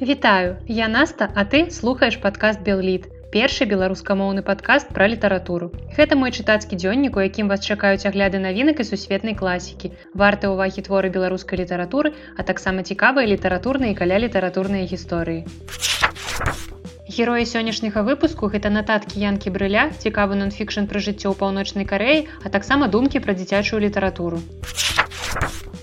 Вітаю, я Наста, а ты слухаеш падкаст Белліт. Першы беларускамоўны падкаст пра літаратуру. Гэта мой чытацкі дзённік, у якім вас чакаюць агляды навінак і сусветнай класікі. Варты ўвагі творы беларускай літаратуры, а таксама цікавыя літаратурныя каля літаратурныя гісторыі. Героі сённяшняга выпуску гэта нататкі янкі брыля, цікавы нонфікшн пра жыццё ў паўночнай карэі, а таксама думкі пра дзіцячую літаратуру.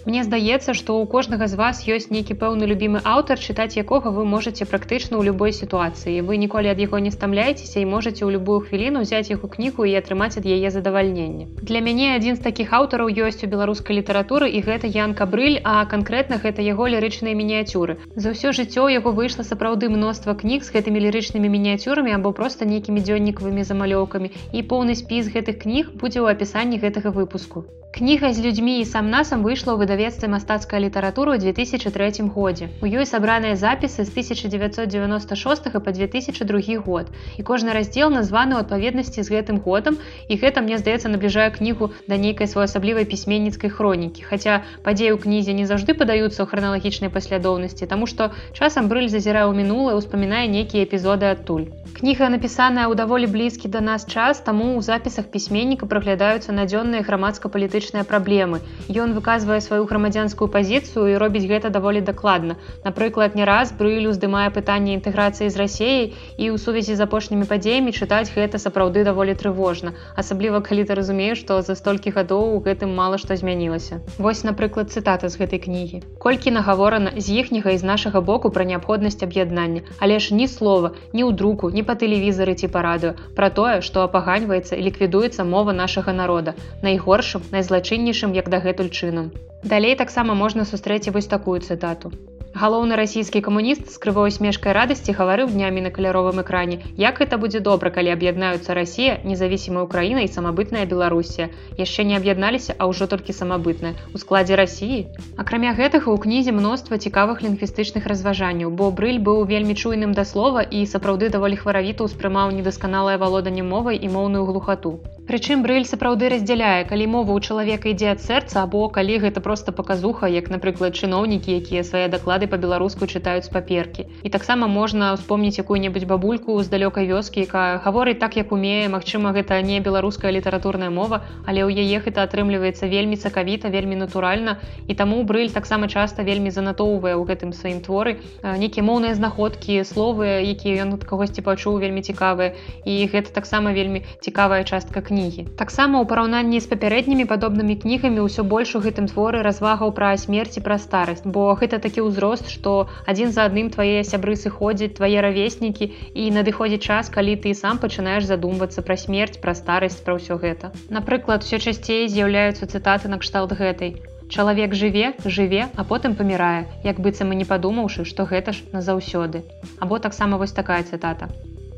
Мне здаецца, што ў кожнага з вас ёсць нейкі пэўны любімы аўтар, чытаць якога вы можете практычна ў любой сітуацыі. Вы ніколі ад яго не стамляецеся і можете ў любую хвіліну ўзяць яго кнігу і атрымаць ад яе задавальненне. Для мяне адзін з такіх аўтараў ёсць у беларускай літаратуры і гэта Янка брыль, а канкрэтна гэта яго лірычныя мініяцюры. За ўсё жыццё яго выйшла сапраўды мноства кніг з гэтымі лірычнымі мініяцюрамі або проста нейкімі дзённікавымі замалёўкамі і поўны спіс гэтых кніг будзе ў апісанні гэтага выпуску. Кніга з людзьмі і сам насам выйшла ў выдавецтве мастацкая літаратура ў 2003 годзе. У ёй сабраныя запісы з 1996 па 2002 год. І кожны раздзел названы ў адпаведнасці з гэтым годам і гэта мне здаецца набліжае кнігу да нейкай своеасаблівай пісьменніцкай хронікі. Хаця падзеі ў кнізе не заўжды падаюцца ў храналагічнай паслядоўнасці, таму што часам брыль зазірае ў мінулае, успамінае нейкія эпізоды адтуль. Кніга напісаная ў даволі блізкі да нас час, таму ў запісах пісьменніка праглядаюцца надзённыя грамадска-палітычныя палітычныя праблемы. Ён выказвае сваю грамадзянскую пазіцыю і робіць гэта даволі дакладна. Напрыклад, не раз брылю здымае пытанне інтэграцыі з рассеяй і ў сувязі з апошнімі падзеямі чытаць гэта сапраўды даволі трывожна. Асабліва калі ты разумееш, што за столькі гадоў у гэтым мала што змянілася. Вось, напрыклад, цытата з гэтай кнігі. Колькі нагаворана з іхняга і з нашага боку пра неабходнасць аб'яднання, але ж ні слова, ні ў друку, ні па тэлевізары ці па радыё, пра тое, што апаганьваецца і ліквідуецца мова нашага народа. Найгоршым, найзла злачыннейшым як дагэтуль чынам. Далей таксама можна сустрэць вось такую цытату. Галоўны расійскі камуніст з крывой смешкай радасці гаварыў днямі на каляровым экране. Як гэта будзе добра, калі аб'яднаюцца Расія, незавісімая Украіна і самабытная Беларусія. Яшчэ не аб'ядналіся, а ўжо толькі самабытная у складзе рассіі. Акрамя гэтага ў кнізе мноства цікавых лінгвістычных разважанняў, бо брыль быў вельмі чуйным да слова і сапраўды даволі хваравіта ўспрымаў недасканалае валоданне мовай і моўную глухату. Прычым брыль сапраўды раздзяляе, калі мова ў чалавека ідзе ад сэрца або калі гэта проста паказуха, як напрыклад чыноўнікі, якія свае даклады па-беларуску чытаюць паперкі. І таксама можна ўспомніць якую-небудзь бабульку з далёкай вёскі, якая гаворыць так, як умее, Магчыма, гэта не беларуская літаратурная мова, але ў яе гэта атрымліваецца вельмі цакавіта, вельмі натуральна. І таму брыль таксама часта вельмі занатоўвае ў гэтым сваім творы нейкія моўныя знаходкі, словы, якія ён ад кагосьці пачуў вельмі цікавыя. І гэта таксама вельмі цікавая частка кнігі. Таксама ў параўнанні з папярэднімі падобнымі кнігамі ўсё больш у гэтым творы развагаў пра смерці пра старасць, бо гэта такі ўзрост што адзін за адным твае сябры сыходзяць твае равеснікі і надыходзіць час калі ты сам пачынаеш задумвацца пра смерць пра старасць пра ўсё гэта. Напрыклад все часцей з'яўляюцца цытаты накшталт гэтай чалавек жыве жыве а потым памірае як быццам і не падумаўшы што гэта ж назаўсёды або таксама вось такая цытата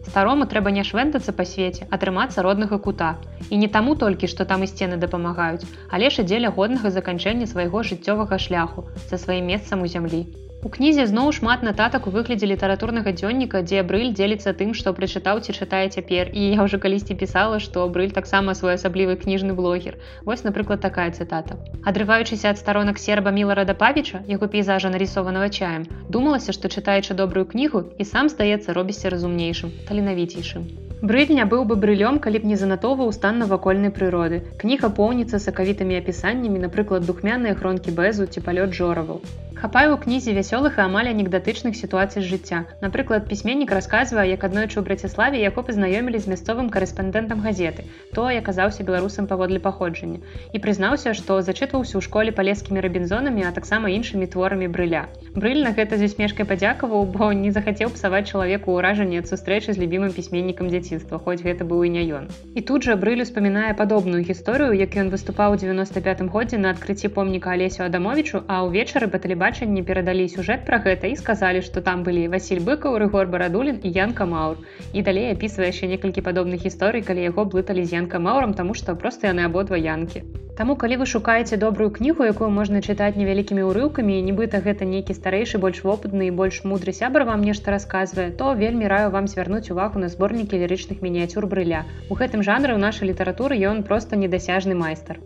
Старому трэба не швэнтацца па свеце, атрымацца роднага кута. І не таму толькі, што там і сцены дапамагаюць, але ж дзеля годнага заканчэння свайго жыццёвага шляху за сваім месцам у зямлі. У кнізе зноў шмат нататак у выглядзе літаратурнага дзённіка, дзе брыль дзеліцца тым, што прачытаў ці чытае цяпер. І я ўжо калісьці пісала, што брыль таксама своеасаблівы кніжны блогер. Вось, напрыклад, такая цытата. Адрываючыся ад старонак серба міларада павіча, яго пейзажа нарисованого чаем, думалася, што чытаючы добрую кнігу і сам здаецца робіся разумнейшым, таленавіцейшым. Брыльня быў бы брылём, калі б не занатоваў стан навакольнай прыроды. Кніга поўніцца сакавітымі апісаннямі, напрыклад, духмяныя хронкі бэзу ці палёт жораваў. Хапаю ў кнізе вясёлых і амаль анекдатычных сітуацый з жыцця. Напрыклад, пісьменнік расказвае, як аднойчы ў браціславе яго пазнаёмілі з мясцовым карэспандэнтам газеты. То аказаўся беларусам паводле паходжання. І прызнаўся, што зачытваўся ў школе палескімі рабінзонамі, а таксама іншымі творамі брыля. Брыль на гэта з усмешкай падзякаваў, бо не захацеў псаваць чалавеку ўражанне ад сустрэчы з любімым пісьменнікам дзяцінства, хоць гэта быў і не ён. І тут жа брыль успамінае падобную гісторыю, як ён выступаў у 95 годзе на адкрыцці помніка алесю адамовичу, а ўвечары баталіба тэлебачанні перадалі сюжэт пра гэта і сказалі, што там былі Васіль быкаў, рыгор барадулін і Янка Маур. І далей апісвае яшчэ некалькі падобных гісторый, калі яго блыталі з Янка Маурам, таму што проста яны абодва янкі. Таму калі вы шукаеце добрую кнігу, якую можна чытаць невялікімі ўрыўкамі, нібыта гэта нейкі старэйшы, больш вопытны і больш мудры сябра вам нешта расказвае, то вельмі раю вам звярнуць увагу на зборнікі лірычных мініяцюр брыля. У гэтым жанры ў нашай літаратуры ён проста недасяжны майстар.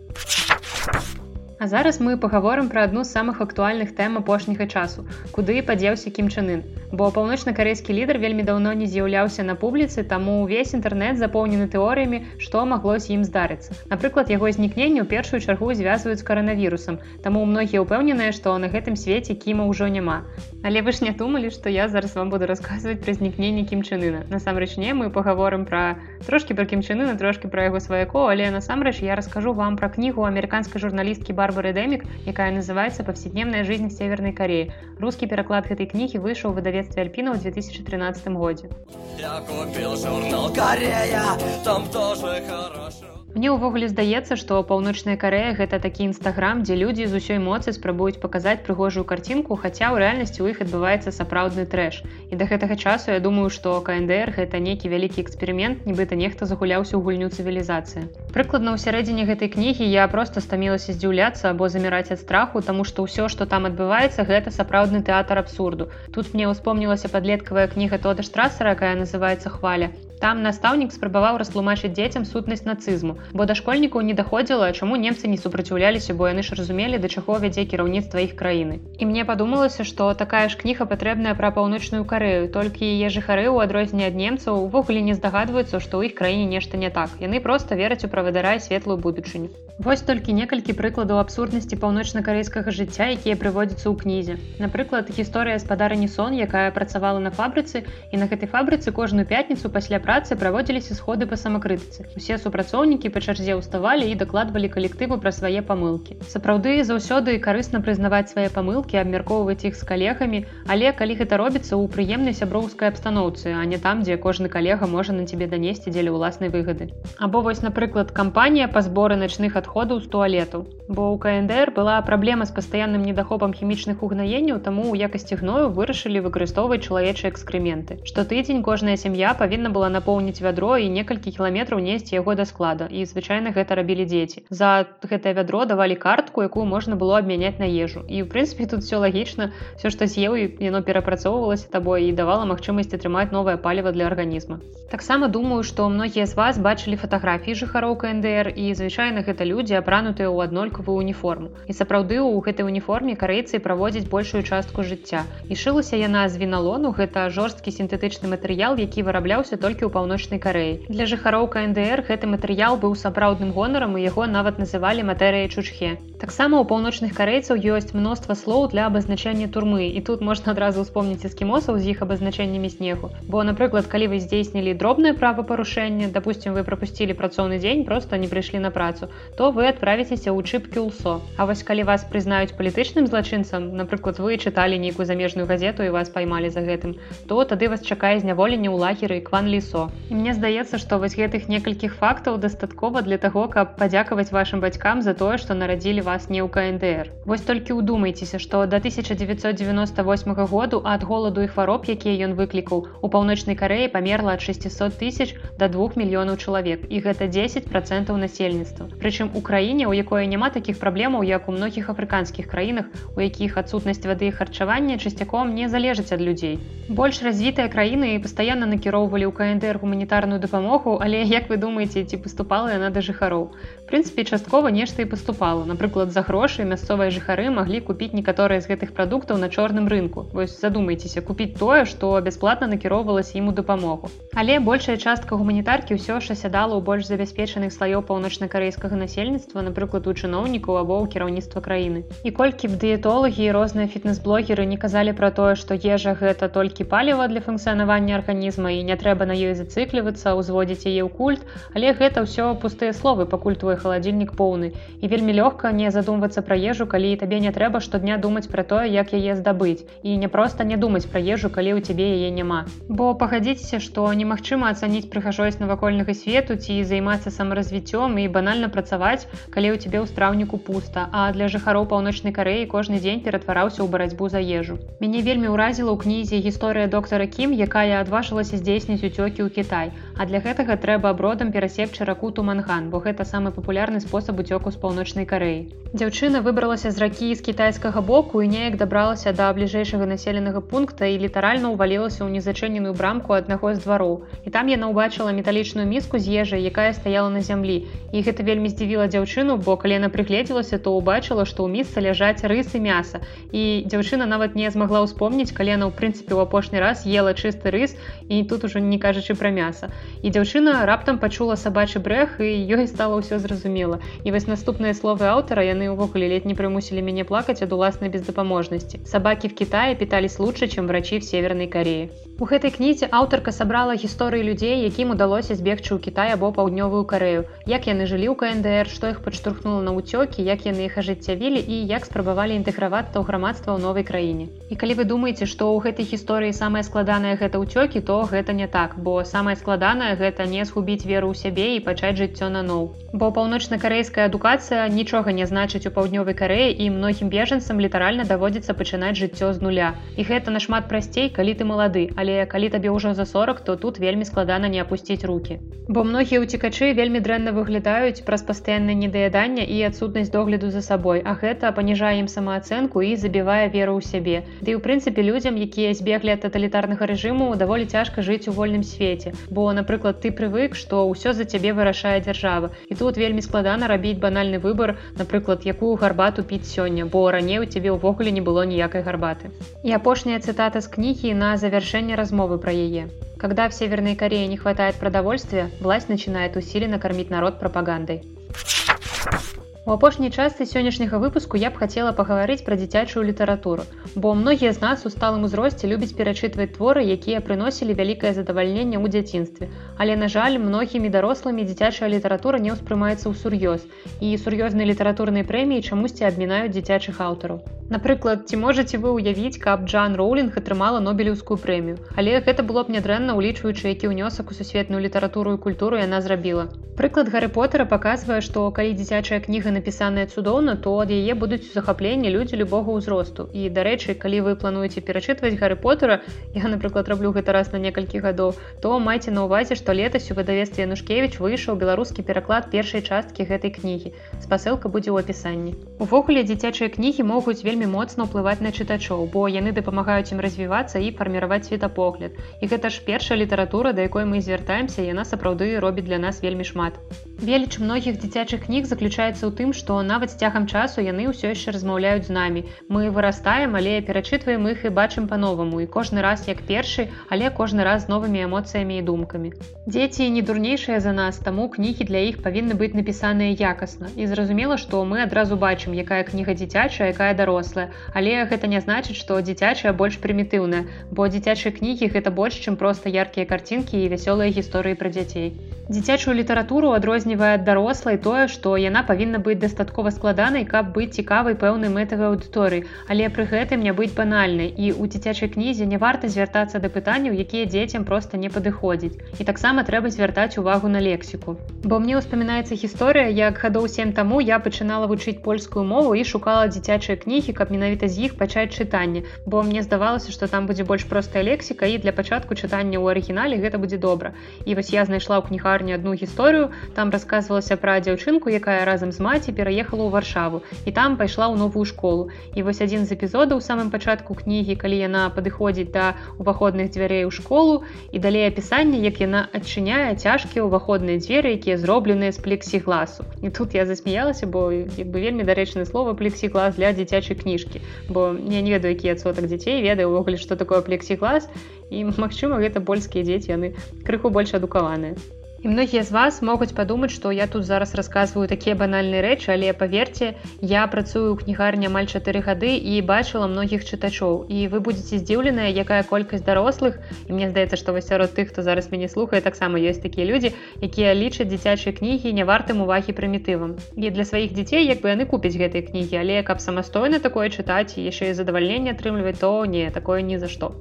А зараз мы пагаворым пра адну з самых актуальных тэм апошняга часу, куды падзеўся кімчанын. Бо паўночна-карэйскі лідар вельмі даўно не з'яўляўся на публіцы, таму ўвесь інтэрнэт запоўнены тэорыямі, што магло з ім здарыцца. Напрыклад, яго знікненне ў першую чаргу звязваюць з каранавірусам. Таму многія ўпэўненыя, што на гэтым свеце кіма ўжо няма. Але вы ж не думалі, што я зараз вам буду расказваць пра знікненне кімчанына. Насамрэч не мы пагаворым пра трошкі пра кімчанына, трошкі пра яго сваяко, але насамрэч я раскажу вам пра кнігу амерыканскай журналісткі Барбары Дэмік, якая называется павседневная жизнь северной Кореі. Рускі пераклад гэтай кнігі выйшаў у выдавецтве Альпіна ў 2013 годзе. Я купил журнал Корея, там тоже хорошо. Мне ўвогуле здаецца, што паўночная карея гэта такі нстаграм, дзе людзі з усёй моцы спрабуюць паказаць прыгожую карцінку, хаця ў рэальнасці ў іх адбываецца сапраўдны трэш. І да гэтага часу я думаю, што КНДР гэта нейкі вялікі эксперымент, нібыта нехта загуляўся ў гульню цывілізацыі. Прыкладна ў сярэдзіне гэтай кнігі я проста стамілася здзіўляцца або заміраць ад страху, таму што ўсё, што там адбываецца, гэта сапраўдны тэатр абсурду. Тут мне ўспомнілася падлеткавая кніга тода штрасера, якая называется хваля. Там настаўнік спрабаваў растлумачыць дзецям сутнасць нацызму, бо да школьнікаў не даходзіла, чаму немцы не супраціўляліся, бо яны ж разумелі, да чаго вядзе кіраўніцтва іх краіны. І мне падумалася, што такая ж кніга патрэбная пра паўночную карею, толькі яе жыхары ў адрозненне ад немцаў увогуле не здагадваюцца, што ў іх краіне нешта не так. Яны проста вераць у правадара і светлую будучыню. Вось толькі некалькі прыкладаў абсурднасці паўночна-карейскага жыцця, якія прыводзяцца ў кнізе. Напрыклад, гісторыя спадарні сон, якая працавала на фабрыцы і на гэтай фабрыцы кожную пятніцу пасля працы праводзіліся сходы па самакрытыцы. Усе супрацоўнікі па чарзе ўставалі і дакладвалі калектыву пра свае памылкі. Сапраўды заўсёды карысна прызнаваць свае памылкі, абмяркоўваць іх з калегамі, але калі гэта робіцца ў прыемнай сяброўскай абстаноўцы, а не там, дзе кожны калега можа на цябе данесці дзеля ўласнай выгады. Або вось напрыклад, кампанія па зборы начных адходаў з туалетаў. Бо ў КНДР была праблема з пастаянным недахопам хімічных угнаенняў, таму ў якасці гною вырашылі выкарыстоўваць чалавечыя экскременты. Штотыдзень кожная сям'я павінна была напоўніць вядро і некалькі кіламетраў несці яго да склада. І звычайна гэта рабілі дзеці. За гэтае вядро давалі картку, якую можна было абмяняць на ежу. І ў прынцыпе тут все лагічна, все што з'еў і яно перапрацоўвалася табой і давала магчымасць атрымаць новае паліва для арганізма. Таксама думаю, што многія з вас бачылі фатаграфіі жыхароў КНДР і звычайна гэта людзі апранутыя ў аднолькавую уніформу. І сапраўды ў гэтай уніформе карэйцы праводзяць большую частку жыцця. І шылася яна з віналону, гэта жорсткі сінтэтычны матэрыял, які вырабляўся толькі ў паўночнай карэі. Для жыхароў КНДР гэты матэрыял быў сапраўдным гонарам і яго нават называлі матэрыяй чучхе. Таксама ў паўночных карэйцаў ёсць мноства слоў для абазначэння турмы. І тут можна адразу ўспомніць эскімосаў з іх абазначэннямі снегу. Бо, напрыклад, калі вы здзейснілі дробнае правапарушэнне, дапусцім, вы прапусцілі працоўны дзень, просто не прыйшлі на працу, то вы адправіцеся ў чыпкі ўлсо. А вось калі вас прызнаюць палітычным злачынцам, напрыклад, вы чыталі нейкую замежную газету і вас паймалі за гэтым, то тады вас чакае зняволенне ў лагеры кван лісо. І мне здаецца, што вось гэтых некалькіх фактаў дастаткова для таго, каб падзякаваць вашим бацькам за тое, што нарадзілі вас не ў КНДР. Вось толькі ўдумайцеся, што да 1998 году ад голаду і хвароб, якія ён выклікаў, у паўночнай карэі памерла ад 600 тысяч до 2 мільёнаў чалавек і гэта 10 процентаў насельніцтва. Прычым у краіне, у якое няма такіх праблемаў, як у многіх афрыканскіх краінах, у якіх адсутнасць вады і харчавання часцяком не залежыць ад людзей. Больш развітыя краіны пастаянна накіроўвалі ў КНДР гуманітарную дапамогу, але як вы думаеце, ці паступала яна да жыхароў. прынцыпе часткова нешта і паступала. Напрыклад, за грошы мясцовыя жыхары маглі купіць некаторыя з гэтых прадуктаў на чорным рынку. Вось задумайцеся купіць тое, што бясплатна накіроўвалася ім у дапамогу. Але большая частка гуманітаркі ўсё ж асядала ў больш забяспечаных слаёў паўночна-карэйскага насельніцтва, напрыклад, у чыноўнікаў або ў кіраўніцтва краіны. І колькі б дыетолагі і розныя фітнес-блогеры не казалі пра тое, што ежа гэта толькі паліва для функцыянавання арганізма і не трэба на ёй зацыклівацца, узводзіць яе ў культ, але гэта ўсё пустыя словы пакуль твой халадзільнік поўны. І вельмі лёгка не задумвацца пра ежу, калі табе не трэба штодня думаць пра тое, як яе здабыць. І не проста не думаць пра ежу, калі ў цябе яе няма. Бо пагадзіцеся, што немагчыма ацаніць прыгажосць навакольнага свету ці займацца самаразвіццём і банальна працаваць, калі ў цябе ў страўніку пуста, а для жыхароў паўночнай карэі кожны дзень ператвараўся ў барацьбу за ежу. Мяне вельмі ўразіла ў кнізе гісторыя доктара Кім, якая адважылася здзейсніць уцёкі ў Кітай. А для гэтага трэба абродам перасекчы раку туманган, бо гэта самы папулярны спосаб уцёку з паўночнай карэі. Дзяўчына выбралася з ракі з кітайскага боку і неяк дабралася да бліжэйшага населенага пункта і літаральна ўвалілася ў незачыненую брамку аднаго з двароў. І там яна ўбачыла металічную міску з ежай, якая стаяла на зямлі. І гэта вельмі здзівіла дзяўчыну, бо калі яна прыгледзелася, то ўбачыла, што ў місцы ляжаць рысы мяса. І дзяўчына нават не змагла ўспомніць, калі яна ў прынцыпе ў апошні раз ела чысты рыс і тут ужо не кажучы пра мяса. І дзяўчына раптам пачула сабачы брэх і ёй стала ўсё зразумела. І вось наступныя словы аўтара яны ўвогуле ледь не прымусілі мяне плакаць ад уласнай бездапаможнасці. Сабакі в Китае пітались лучше, чым врачи в северной Кореі. У гэтай кнізе аўтарка сабрала гісторыі людзей, якім удалося збегчы ў Кітай або паўднёвую карею. Як яны жылі ў КНДР, што іх падштурхнула на ўцёкі, як яны іх ажыццявілі і як спрабавалі інтэгравацца ў грамадства ў новай краіне. І калі вы думаеце, што ў гэтай гісторыі самае складанае гэта ўцёкі, то гэта не так, бо самае складанае гэта не згубіць веру ў сябе і пачаць жыццё наноў. Бо паўночна-карейская адукацыя нічога не значыць у паўднёвай карэі і многім бежанцам літаральна даводзіцца пачынаць жыццё з нуля. І гэта нашмат прасцей, калі ты малады, але калі табе ўжо за 40 то тут вельмі складана не апусціць руки бо многія ўцікачы вельмі дрэнна выглядаюць праз пастаяннае недаядання і адсутнасць догляду за сабой а гэта паніжае ім самаацэнку і забівае веру ў сябе ды ў прынцыпе людзям якія збеглі ад таталітарнага рэжыму даволі цяжка жыць у вольным свеце бо напрыклад ты прывык што ўсё за цябе вырашае дзяржава і тут вельмі складана рабіць банальны выбор напрыклад якую гарбату піць сёння бо раней у цябе ўвогуле не было ніякай гарбаты і апошняя цытата з кнігі на завяршэнне размовы про яе. Когда в Северной Корее не хватает продовольствия, власть начинает усиленно кормить народ пропагандой. У апошняй частцы сённяшняга выпуску я б хацела пагаварыць пра дзіцячую літаратуру, бо многія з нас у сталым узросце любяць перачытваць творы, якія прыносілі вялікае задавальненне ў дзяцінстве. Але на жаль, многімі дарослымі дзіцячая літаратура не ўспрымаецца ў сур'ёз і сур'ёзныя літаратурныя прэміі чамусьці адмінаюць дзіцячых аўтараў. Напрыклад, ці можаце вы ўявіць, каб Джан Роулінг атрымала нобелеўскую прэмію. Але гэта было б нядрэнна улічваючы, які ўнёсак у сусветную літаратуру і культуру яна зрабіла. Прыклад Гары Потара паказвае, што калі дзіцячая кніга напісаная цудоўна то ад яе будуць захапленні людзі любога ўзросту. І дарэчы калі вы плануеце перачытваць гары потара я напрыклад раблю гэта раз на некалькі гадоў то майце на ўвазе што летась у выдавестве янушкевич выйшаў беларускі пераклад першай часткі гэтай кнігі. Спасылка будзе ў апісанні. Увогуле дзіцячыя кнігі могуць вельмі моцна ўплываць на чытачоў бо яны дапамагаюць ім развівацца і фарміраваць светапогляд. І гэта ж першая літаратура да якой мы звяртаемся яна сапраўды робіць для нас вельмі шмат. Веліч многіх дзіцячых кніг заключаецца ў тым тым, што нават з цягам часу яны ўсё яшчэ размаўляюць з намі. Мы вырастаем, але перачытваем іх і бачым па-новаму і кожны раз як першы, але кожны раз з новымі эмоцыямі і думкамі. Дзеці не дурнейшыя за нас, таму кнігі для іх павінны быць напісаныя якасна. І зразумела, што мы адразу бачым, якая кніга дзіцячая, якая дарослая. Але гэта не значыць, што дзіцячая больш прымітыўная, бо дзіцячыя кнігі гэта больш, чым проста яркія карцінкі і вясёлыя гісторыі пра дзяцей. Дзіцячую літаратуру адрознівае ад дарослай тое, што яна павінна быць дастаткова складанай, каб быць цікавай пэўнай мэтавай аўдыторыі, але пры гэтым не быць банальнай. І ў дзіцячай кнізе не варта звяртацца да пытанняў, якія дзецям проста не падыходзяць. І таксама трэба звяртаць увагу на лексіку. Бо мне ўспамінаецца гісторыя, як гадоў сем таму я пачынала вучыць польскую мову і шукала дзіцячыя кнігі, каб менавіта з іх пачаць чытанне. Бо мне здавалася, што там будзе больш простая лексіка і для пачатку чытання ў арыгінале гэта будзе добра. І вось я знайшла ў кніга кнігарні одну гісторыю там рассказывалася пра дзяўчынку якая разам з маці пераехала ў варшаву і там пайшла ў новую школу. І вось адзін з эпізодаў самым пачатку кнігі калі яна падыходзіць да уваходных дзвярэй у школу і далей апісанне як яна адчыняе цяжкія ўваходныя дзверы якія зробленыя з плексігласу. І тут я засмяялася бо як бы вельмі дарэчнае слова плексіглас для дзіцячай кніжкі. Бо я не ведаю які адсотак дзяцей ведаю увогуле што такое плексіглас і магчыма гэта польскія дзеці яны крыху больш адукаваныя І многія з вас могуць падумаць, што я тут зараз расказваю такія банальныя рэчы, але паверце, я працую ў кнігарні амаль чатыры гады і бачыла многіх чытачоў. І вы будетеце здзіўленыя, якая колькасць дарослых. І мне здаецца, што вось сярод тых, хто зараз мяне слухае, таксама ёсць такія людзі, якія лічаць дзіцячыя кнігі не вартым увагі прымітывам. І для сваіх дзяцей як бы яны купяць гэтыя кнігі, але каб самастойна такое чытаць і яшчэ і задавальненне атрымліваць, то не такое ні за што.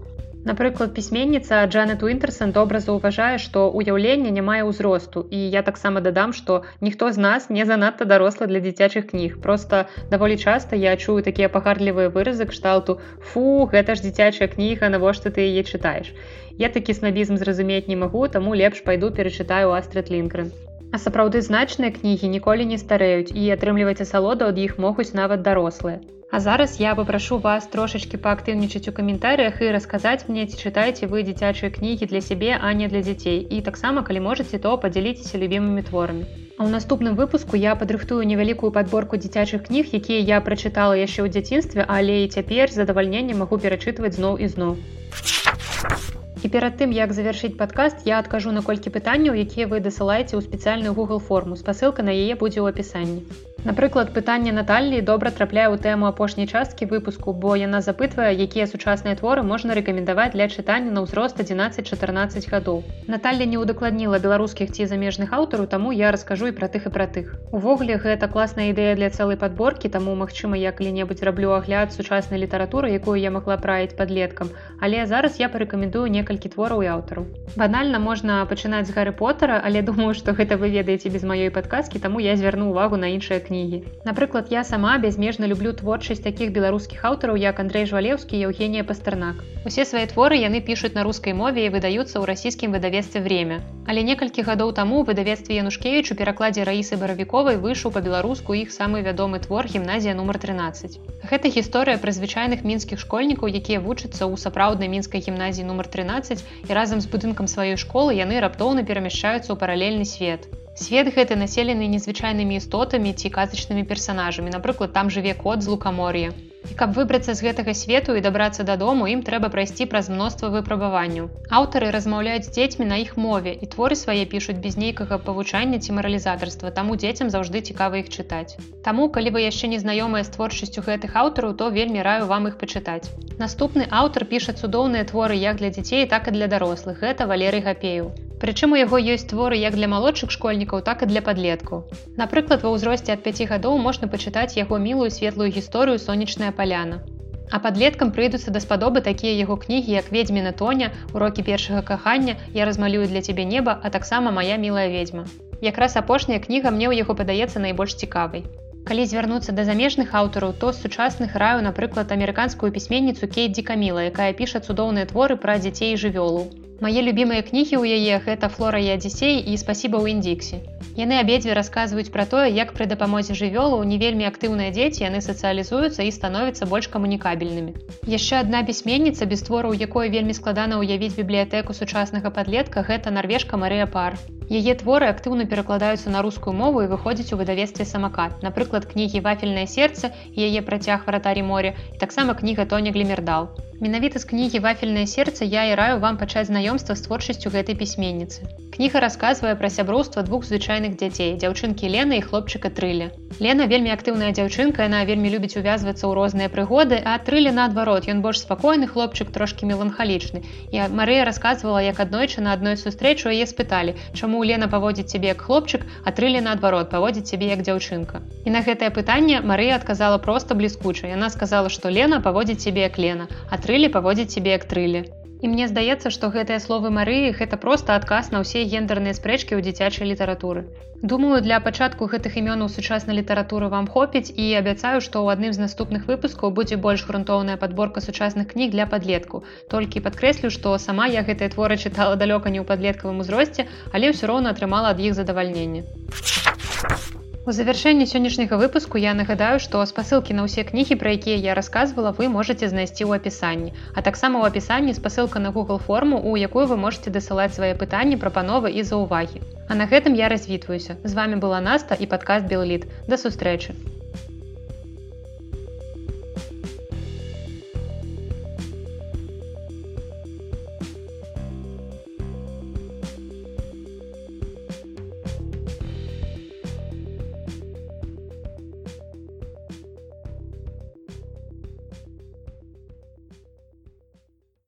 Напрыклад, пісьменніца Джанет Уінтерсон добра заўважае, што ўяўленне не мае ўзросту. І я таксама дадам, што ніхто з нас не занадта дарослы для дзіцячых кніг. Проста даволі часта я чую такія пагарлівыя выразы кшталту Фу, гэта ж дзіцячая кніга, навошта ты яе чытаеш. Я такі снабізм зразумець не магу, таму лепш пайду перачытаю Астрид Лінкрын. А сапраўды значныя кнігі ніколі не старэюць і атрымліваць асалоду ад іх могуць нават дарослыя. А зараз я папрашу вас трошачки паактыўнічаць у каментарыях і расказаць мне ці чытаеце вы дзіцячыя кнігі для сябе, а не для дзяцей. І таксама калі можаце, то падзяліцеся любімымі творамі. А ў наступным выпуску я падрыхтую невялікую падборку дзіцячых кніг, якія я прачытала яшчэ ў дзяцінстве, але і цяпер задавальненне магу перачытваць зноў і зноў. І перад тым як завяршыць падкаст я адкажу на колькі пытанняў якія вы дасылаеце ў спецыяльную google форму спасылка на яе будзе ў апісанні Напрыклад пытанне Наталлі добра трапляе ў тэму апошняй часткі выпуску бо яна запытвае якія сучасныя творы можна рэкамендаваць для чытання на ўзрост 11-14 гадоў Наталля не ўдакладніла беларускіх ці замежных аўтараў таму я раскажу і пра тых і пра тых увогуле гэта класная ідэя для цэлай падборкі таму магчыма я калі-небудзь раблю агляд сучаснай літаратуры якую я магла праіць падлеткам але зараз я парэкамендую некалькі твораў і аўтараў. Банальна можна пачынаць з гары потара, але думаю, што гэта вы ведаеце без маёй падказкі, таму я звярну увагу на іншыя кнігі. Напрыклад, я сама бязмежна люблю творчасць такіх беларускіх аўтараў, як Андрей Жвалеўскі і Еўгенія Пастарнак. Усе свае творы яны пішуць на рускай мове і выдаюцца ў расійскім выдавецтве время. Але некалькі гадоў таму выдавецтве Янушкевіч у перакладзе раісы баравіковай выйшаў па-беларуску іх самы вядомы твор гімназія нумар 13. Гэта гісторыя пра звычайных мінскіх школьнікаў, якія вучацца ў сапраўднай мінскай гімназіі нумар 13 12 і разам з будынкам сваёй школы яны раптоўна перамяшчаюцца ў паралельны свет. Свет гэты населены незвычайнымі істотамі ці казачнымі персанажамі. Напрыклад, там жыве кот з лукамор'я. Каб выбрацца з гэтага свету і дабрацца дадому, ім трэба прайсці праз мноства выпрабаванняў. Аўтары размаўляюць з дзецьмі на іх мове і творы свае пішуць без нейкага павучання ці маралізатарства, таму дзецям заўжды цікава іх чытаць. Таму, калі вы яшчэ не знаёмыя з творчасцю гэтых аўтараў, то вельмі раю вам іх пачытаць. Наступны аўтар піша цудоўныя творы як для дзяцей, так і для дарослых. Гэта Валерый Гапею. Прычым у яго ёсць творы як для малодшых школьнікаў, так і для падлеткаў. Напрыклад, ва ўзросце ад 5 гадоў можна пачытаць яго мілую светлую гісторыю сонечная паляна. А падлеткам прыйдуцца даспадобы такія яго кнігі, як ведзьміна Тоня, урокі першага кахання, я размалюю для цябе неба, а таксама моя мілая ведьзьма. Якраз апошняя кніга мне ў яго падаецца найбольш цікавай. Калі звярнуцца да замежных аўтараў, то з сучасных раю, напрыклад, амерыканскую пісьменніцу Кейт Дзікаміла, якая піша цудоўныя творы пра дзяцей і жывёлу. Мае любімыя кнігі ў яе гэта флора і адзісей і спасіба ў індіксі. Яны абедзве расказваюць пра тое, як пры дапамозе жывёлу не вельмі актыўныя дзеці яны сацыялізуюцца і становяцца больш камунікабельнымі. Яшчэ адна пісьменніца без твораў, якой вельмі складана ўявіць бібліятэку сучаснага падлетка гэта нарвежка Марыя пар. Яе творы актыўна перакладаюцца на рускую мову і выходзіць у выдавестве самакат. Напрыклад, кнігі вафельнае сердце, яе працяг варатарі моря і таксама кніга Тоня Глімердал. Менавіта з кнігі вафельнае сердце я і раю вам пачаць знаёмства з творчасцю гэтай пісьменніцы. Кніга расказвае пра сяброўства двух звычайных дзяцей, дзяўчынкі Лена і хлопчыка трыля. Лена вельмі актыўная дзяўчынка, яна вельмі любіць увязвацца ў розныя прыгоды, а трыля наадварот, ён больш спакойны хлопчык трошкі меланхалічны. Я Марыя расказвала, як аднойчы на адной сустрэчу яе спыталі, чаму Лена паводзіць цябе як хлопчык, а трыля наадварот паводзіць цябе як дзяўчынка. І на гэтае пытанне Марыя адказала проста бліскуча. Яна сказала, што Лена паводзіць цябе як Лена, а тры трылі паводзіць сябе як трылі. І мне здаецца, што гэтыя словы Марыі гэта проста адказ на ўсе гендерныя спрэчкі ў дзіцячай літаратуры. Думаю, для пачатку гэтых імёнаў сучаснай літаратуры вам хопіць і абяцаю, што ў адным з наступных выпускаў будзе больш грунтоўная падборка сучасных кніг для падлетку. Толькі падкрэслю, што сама я гэтыя творы чытала далёка не ў падлеткавым узросце, але ўсё роўна атрымала ад іх задавальненне. У завяршэнні сённяшняга выпуску я нагадаю, што спасылкі на ўсе кнігі, пра якія я рассказывала, вы можете знайсці ў апісанні. А таксама ў апісанні спасылка на Google форму, у якую вы можете дасылаць свае пытанні, прапановы і заўвагі. А на гэтым я развітваюся. З вами была Наста і падкаст Белліт. Да сустрэчы.